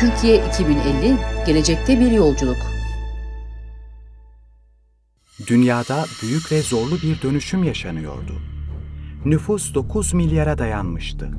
Türkiye 2050, gelecekte bir yolculuk. Dünyada büyük ve zorlu bir dönüşüm yaşanıyordu. Nüfus 9 milyara dayanmıştı.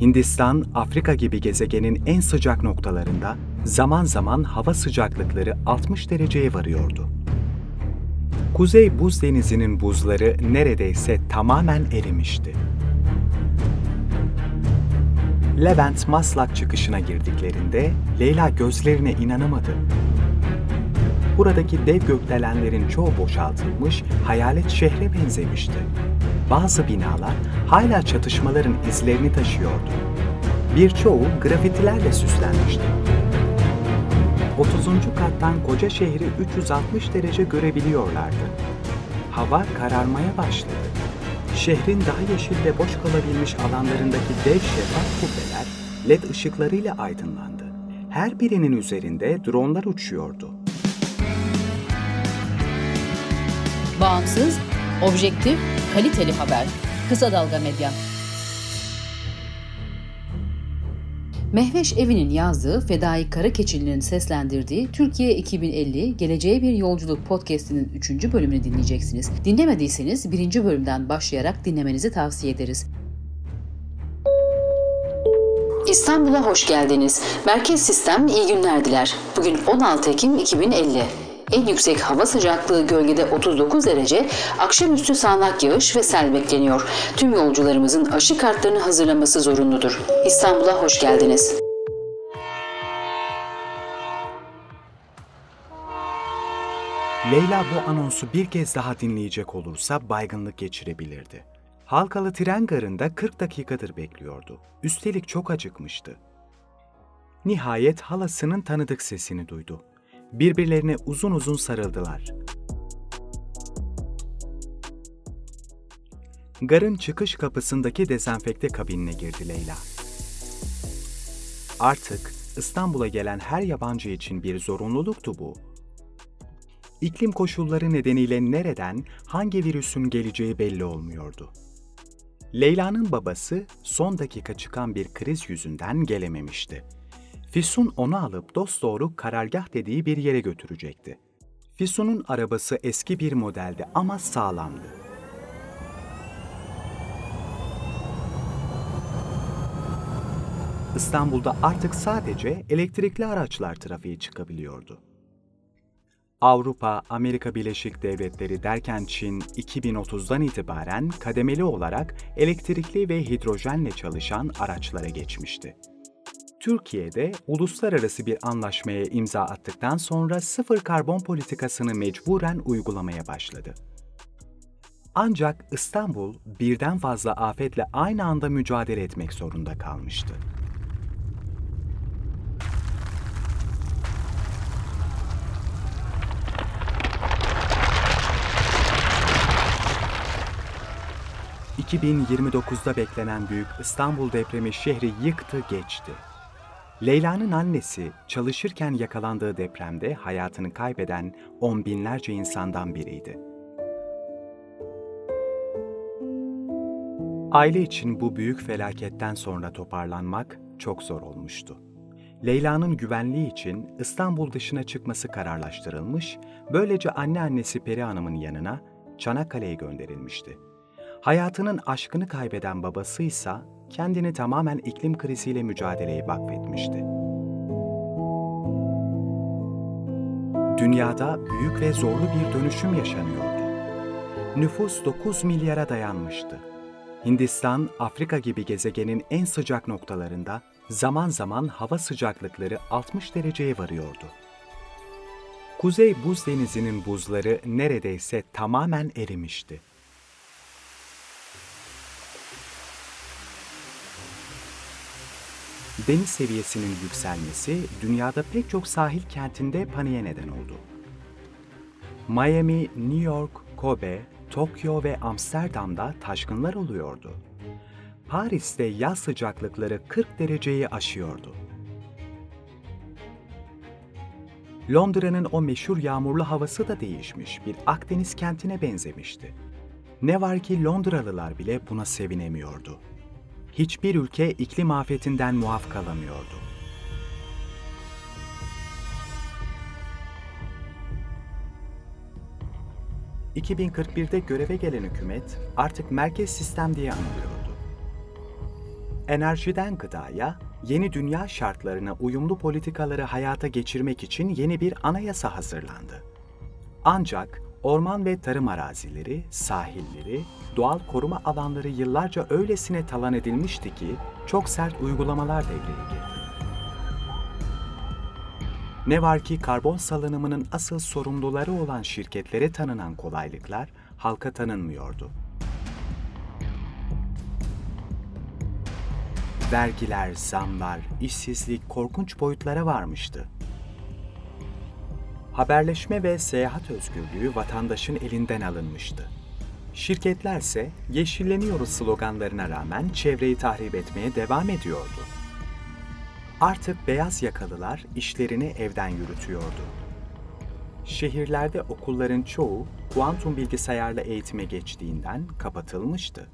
Hindistan, Afrika gibi gezegenin en sıcak noktalarında zaman zaman hava sıcaklıkları 60 dereceye varıyordu. Kuzey Buz Denizi'nin buzları neredeyse tamamen erimişti. Levent Maslak çıkışına girdiklerinde Leyla gözlerine inanamadı. Buradaki dev gökdelenlerin çoğu boşaltılmış, hayalet şehre benzemişti. Bazı binalar hala çatışmaların izlerini taşıyordu. Birçoğu grafitilerle süslenmişti. 30. kattan koca şehri 360 derece görebiliyorlardı. Hava kararmaya başladı. Şehrin daha yeşil ve boş kalabilmiş alanlarındaki dev şeffaf kubbeler led ışıklarıyla aydınlandı. Her birinin üzerinde dronlar uçuyordu. Bağımsız, objektif, kaliteli haber. Kısa Dalga Medya. Mehveş Evi'nin yazdığı Fedai Karakeçili'nin seslendirdiği Türkiye 2050 Geleceğe Bir Yolculuk podcast'inin 3. bölümünü dinleyeceksiniz. Dinlemediyseniz 1. bölümden başlayarak dinlemenizi tavsiye ederiz. İstanbul'a hoş geldiniz. Merkez Sistem iyi günler diler. Bugün 16 Ekim 2050. En yüksek hava sıcaklığı gölgede 39 derece, akşamüstü sağanak yağış ve sel bekleniyor. Tüm yolcularımızın aşı kartlarını hazırlaması zorunludur. İstanbul'a hoş geldiniz. Leyla bu anonsu bir kez daha dinleyecek olursa baygınlık geçirebilirdi. Halkalı tren garında 40 dakikadır bekliyordu. Üstelik çok acıkmıştı. Nihayet halasının tanıdık sesini duydu. Birbirlerine uzun uzun sarıldılar. Garın çıkış kapısındaki dezenfekte kabinine girdi Leyla. Artık İstanbul'a gelen her yabancı için bir zorunluluktu bu. İklim koşulları nedeniyle nereden, hangi virüsün geleceği belli olmuyordu. Leyla'nın babası son dakika çıkan bir kriz yüzünden gelememişti. Füsun onu alıp dosdoğru karargah dediği bir yere götürecekti. Füsun'un arabası eski bir modeldi ama sağlamdı. İstanbul'da artık sadece elektrikli araçlar trafiğe çıkabiliyordu. Avrupa, Amerika Birleşik Devletleri derken Çin 2030'dan itibaren kademeli olarak elektrikli ve hidrojenle çalışan araçlara geçmişti. Türkiye'de uluslararası bir anlaşmaya imza attıktan sonra sıfır karbon politikasını mecburen uygulamaya başladı. Ancak İstanbul birden fazla afetle aynı anda mücadele etmek zorunda kalmıştı. ...2029'da beklenen büyük İstanbul depremi şehri yıktı geçti. Leyla'nın annesi çalışırken yakalandığı depremde hayatını kaybeden on binlerce insandan biriydi. Aile için bu büyük felaketten sonra toparlanmak çok zor olmuştu. Leyla'nın güvenliği için İstanbul dışına çıkması kararlaştırılmış, böylece anneannesi Peri Hanım'ın yanına Çanakkale'ye gönderilmişti. Hayatının aşkını kaybeden babası ise kendini tamamen iklim kriziyle mücadeleye vakfetmişti. Dünyada büyük ve zorlu bir dönüşüm yaşanıyordu. Nüfus 9 milyara dayanmıştı. Hindistan, Afrika gibi gezegenin en sıcak noktalarında zaman zaman hava sıcaklıkları 60 dereceye varıyordu. Kuzey Buz Denizi'nin buzları neredeyse tamamen erimişti. Deniz seviyesinin yükselmesi dünyada pek çok sahil kentinde paniğe neden oldu. Miami, New York, Kobe, Tokyo ve Amsterdam'da taşkınlar oluyordu. Paris'te yaz sıcaklıkları 40 dereceyi aşıyordu. Londra'nın o meşhur yağmurlu havası da değişmiş, bir Akdeniz kentine benzemişti. Ne var ki Londralılar bile buna sevinemiyordu hiçbir ülke iklim afetinden muaf kalamıyordu. ...2041'de göreve gelen hükümet artık merkez sistem diye anılıyordu. Enerjiden gıdaya, yeni dünya şartlarına uyumlu politikaları hayata geçirmek için yeni bir anayasa hazırlandı. Ancak orman ve tarım arazileri, sahilleri, doğal koruma alanları yıllarca öylesine talan edilmişti ki çok sert uygulamalar devreye girdi. Ne var ki karbon salınımının asıl sorumluları olan şirketlere tanınan kolaylıklar halka tanınmıyordu. Vergiler, zamlar, işsizlik korkunç boyutlara varmıştı. Haberleşme ve seyahat özgürlüğü vatandaşın elinden alınmıştı. Şirketlerse yeşilleniyoruz sloganlarına rağmen çevreyi tahrip etmeye devam ediyordu. Artık beyaz yakalılar işlerini evden yürütüyordu. Şehirlerde okulların çoğu kuantum bilgisayarla eğitime geçtiğinden kapatılmıştı.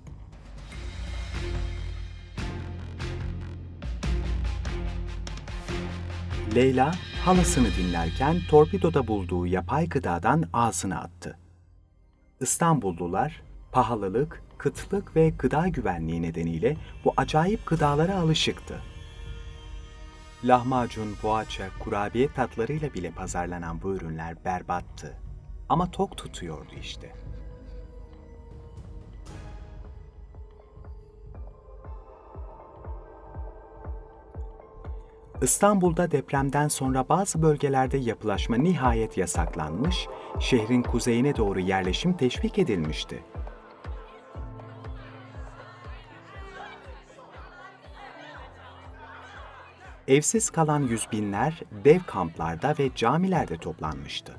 Leyla, halasını dinlerken torpidoda bulduğu yapay gıdadan ağzına attı. İstanbullular, pahalılık, kıtlık ve gıda güvenliği nedeniyle bu acayip gıdalara alışıktı. Lahmacun, poğaça, kurabiye tatlarıyla bile pazarlanan bu ürünler berbattı. Ama tok tutuyordu işte. İstanbul'da depremden sonra bazı bölgelerde yapılaşma nihayet yasaklanmış, şehrin kuzeyine doğru yerleşim teşvik edilmişti. Evsiz kalan yüz binler dev kamplarda ve camilerde toplanmıştı.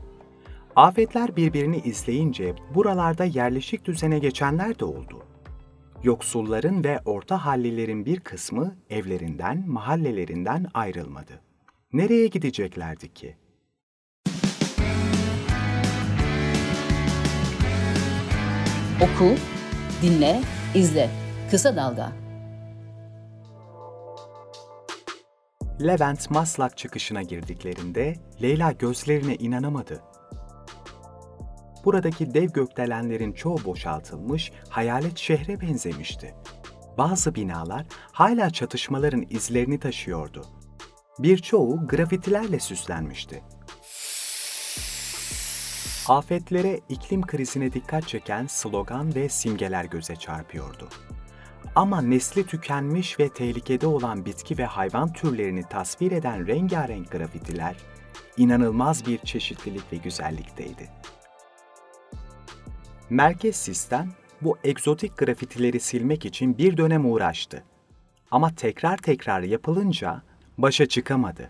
Afetler birbirini izleyince buralarda yerleşik düzene geçenler de oldu. Yoksulların ve orta hallilerin bir kısmı evlerinden, mahallelerinden ayrılmadı. Nereye gideceklerdi ki? Oku, dinle, izle. Kısa Dalga. Levent Maslak çıkışına girdiklerinde Leyla gözlerine inanamadı. Buradaki dev gökdelenlerin çoğu boşaltılmış, hayalet şehre benzemişti. Bazı binalar hala çatışmaların izlerini taşıyordu. Birçoğu grafitilerle süslenmişti. Afetlere, iklim krizine dikkat çeken slogan ve simgeler göze çarpıyordu. Ama nesli tükenmiş ve tehlikede olan bitki ve hayvan türlerini tasvir eden rengarenk grafitiler, inanılmaz bir çeşitlilik ve güzellikteydi. Merkez sistem bu egzotik grafitileri silmek için bir dönem uğraştı. Ama tekrar tekrar yapılınca başa çıkamadı.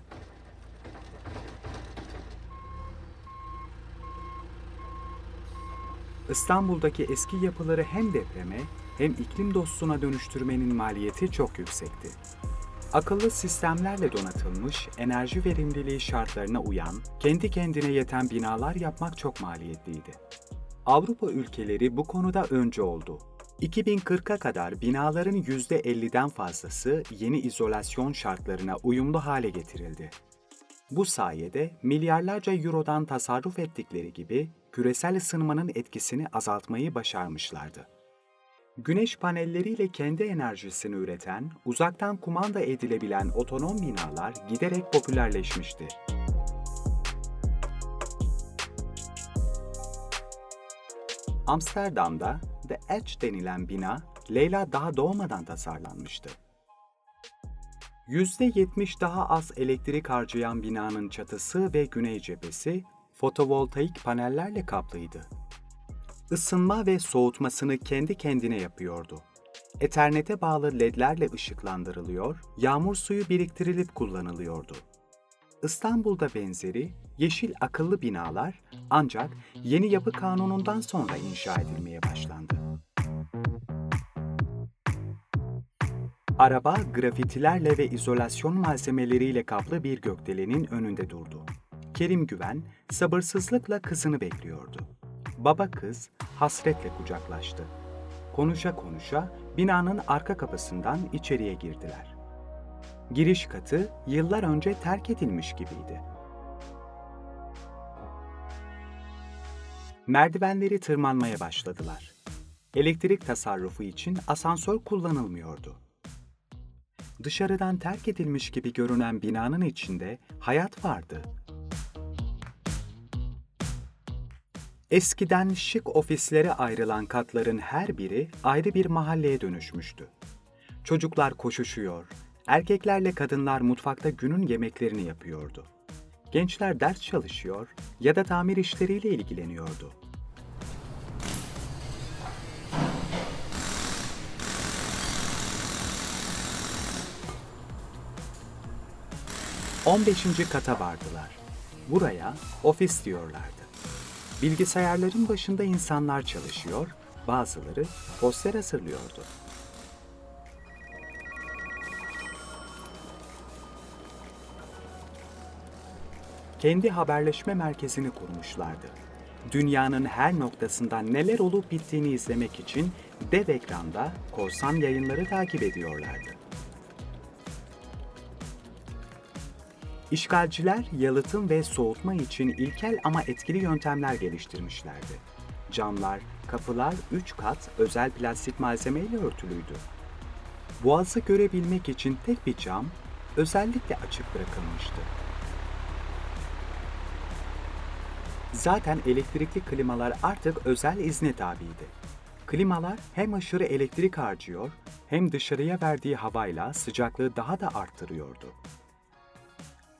İstanbul'daki eski yapıları hem depreme hem iklim dostuna dönüştürmenin maliyeti çok yüksekti. Akıllı sistemlerle donatılmış, enerji verimliliği şartlarına uyan, kendi kendine yeten binalar yapmak çok maliyetliydi. Avrupa ülkeleri bu konuda önce oldu. 2040'a kadar binaların %50'den fazlası yeni izolasyon şartlarına uyumlu hale getirildi. Bu sayede milyarlarca eurodan tasarruf ettikleri gibi küresel ısınmanın etkisini azaltmayı başarmışlardı. Güneş panelleriyle kendi enerjisini üreten, uzaktan kumanda edilebilen otonom binalar giderek popülerleşmişti. Amsterdam'da The Edge denilen bina Leyla daha doğmadan tasarlanmıştı. %70 daha az elektrik harcayan binanın çatısı ve güney cephesi fotovoltaik panellerle kaplıydı. Isınma ve soğutmasını kendi kendine yapıyordu. Ethernet'e bağlı ledlerle ışıklandırılıyor, yağmur suyu biriktirilip kullanılıyordu. İstanbul'da benzeri yeşil akıllı binalar ancak yeni yapı kanunundan sonra inşa edilmeye başlandı. Araba grafitilerle ve izolasyon malzemeleriyle kaplı bir gökdelenin önünde durdu. Kerim Güven sabırsızlıkla kızını bekliyordu. Baba kız hasretle kucaklaştı. Konuşa konuşa binanın arka kapısından içeriye girdiler. Giriş katı yıllar önce terk edilmiş gibiydi. Merdivenleri tırmanmaya başladılar. Elektrik tasarrufu için asansör kullanılmıyordu. Dışarıdan terk edilmiş gibi görünen binanın içinde hayat vardı. Eskiden şık ofislere ayrılan katların her biri ayrı bir mahalleye dönüşmüştü. Çocuklar koşuşuyor, erkeklerle kadınlar mutfakta günün yemeklerini yapıyordu. Gençler ders çalışıyor ya da tamir işleriyle ilgileniyordu. On beşinci kata vardılar. Buraya ofis diyorlardı. Bilgisayarların başında insanlar çalışıyor, bazıları poster hazırlıyordu. Kendi haberleşme merkezini kurmuşlardı. Dünyanın her noktasından neler olup bittiğini izlemek için dev ekranda korsan yayınları takip ediyorlardı. İşgalciler yalıtım ve soğutma için ilkel ama etkili yöntemler geliştirmişlerdi. Camlar, kapılar 3 kat özel plastik malzemeyle örtülüydü. Boğazı görebilmek için tek bir cam özellikle açık bırakılmıştı. Zaten elektrikli klimalar artık özel izne tabiydi. Klimalar hem aşırı elektrik harcıyor hem dışarıya verdiği havayla sıcaklığı daha da arttırıyordu.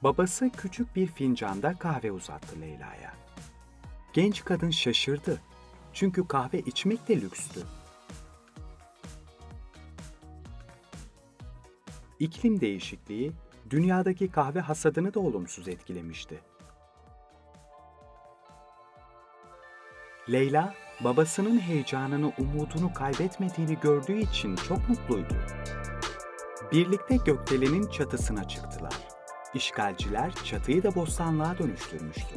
Babası küçük bir fincanda kahve uzattı Leyla'ya. Genç kadın şaşırdı. Çünkü kahve içmek de lükstü. İklim değişikliği dünyadaki kahve hasadını da olumsuz etkilemişti. Leyla, babasının heyecanını, umudunu kaybetmediğini gördüğü için çok mutluydu. Birlikte gökdelenin çatısına çıktılar. İşgalciler çatıyı da bostanlığa dönüştürmüştü.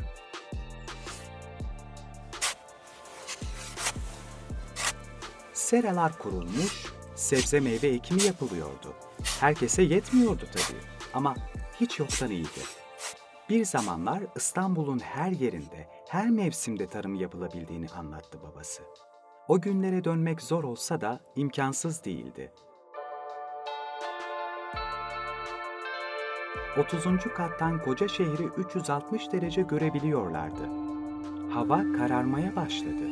Seralar kurulmuş, sebze meyve ekimi yapılıyordu. Herkese yetmiyordu tabii ama hiç yoktan iyiydi. Bir zamanlar İstanbul'un her yerinde, her mevsimde tarım yapılabildiğini anlattı babası. O günlere dönmek zor olsa da imkansız değildi. 30. kattan koca şehri 360 derece görebiliyorlardı. Hava kararmaya başladı.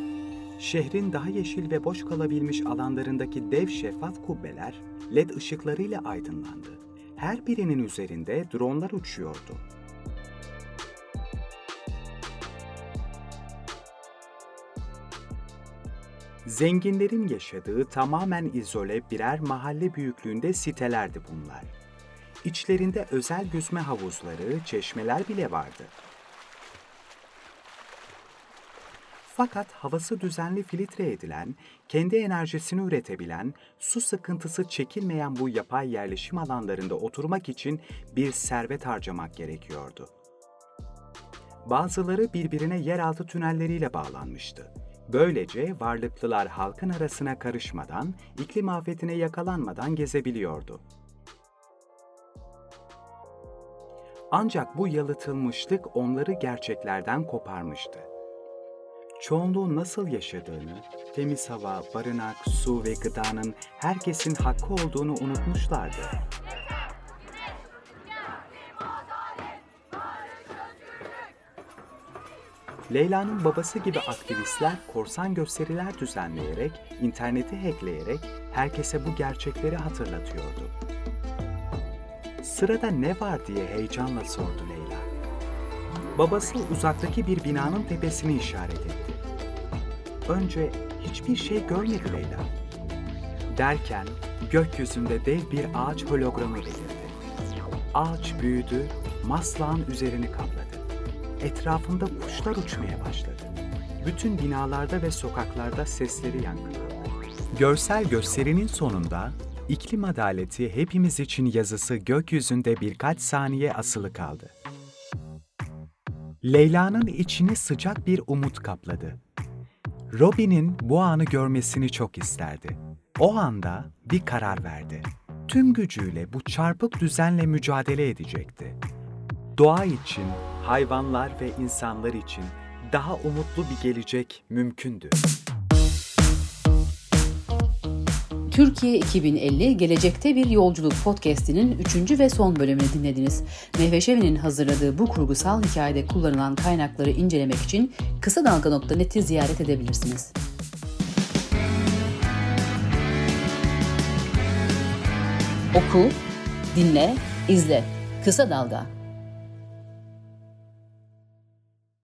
Şehrin daha yeşil ve boş kalabilmiş alanlarındaki dev şeffaf kubbeler led ışıklarıyla aydınlandı. Her birinin üzerinde dronlar uçuyordu. Zenginlerin yaşadığı tamamen izole birer mahalle büyüklüğünde sitelerdi bunlar. İçlerinde özel yüzme havuzları, çeşmeler bile vardı. Fakat havası düzenli filtre edilen, kendi enerjisini üretebilen, su sıkıntısı çekilmeyen bu yapay yerleşim alanlarında oturmak için bir servet harcamak gerekiyordu. Bazıları birbirine yeraltı tünelleriyle bağlanmıştı. Böylece varlıklılar halkın arasına karışmadan, iklim afetine yakalanmadan gezebiliyordu. Ancak bu yalıtılmışlık onları gerçeklerden koparmıştı. Çoğunluğun nasıl yaşadığını, temiz hava, barınak, su ve gıdanın herkesin hakkı olduğunu unutmuşlardı. Leyla'nın babası gibi aktivistler korsan gösteriler düzenleyerek, interneti hackleyerek herkese bu gerçekleri hatırlatıyordu. Sırada ne var diye heyecanla sordu Leyla. Babası uzaktaki bir binanın tepesini işaret etti. Önce hiçbir şey görmedi Leyla. Derken gökyüzünde dev bir ağaç hologramı belirdi. Ağaç büyüdü, maslağın üzerini kapladı. Etrafında kuşlar uçmaya başladı. Bütün binalarda ve sokaklarda sesleri yankılandı. Görsel gösterinin sonunda İklim adaleti hepimiz için yazısı gökyüzünde birkaç saniye asılı kaldı. Leyla'nın içini sıcak bir umut kapladı. Robin'in bu anı görmesini çok isterdi. O anda bir karar verdi. Tüm gücüyle bu çarpık düzenle mücadele edecekti. Doğa için, hayvanlar ve insanlar için daha umutlu bir gelecek mümkündü. Türkiye 2050 Gelecekte Bir Yolculuk podcast'inin 3. ve son bölümünü dinlediniz. Mehve Şevi'nin hazırladığı bu kurgusal hikayede kullanılan kaynakları incelemek için kısa dalga.net'i ziyaret edebilirsiniz. Oku, dinle, izle. Kısa Dalga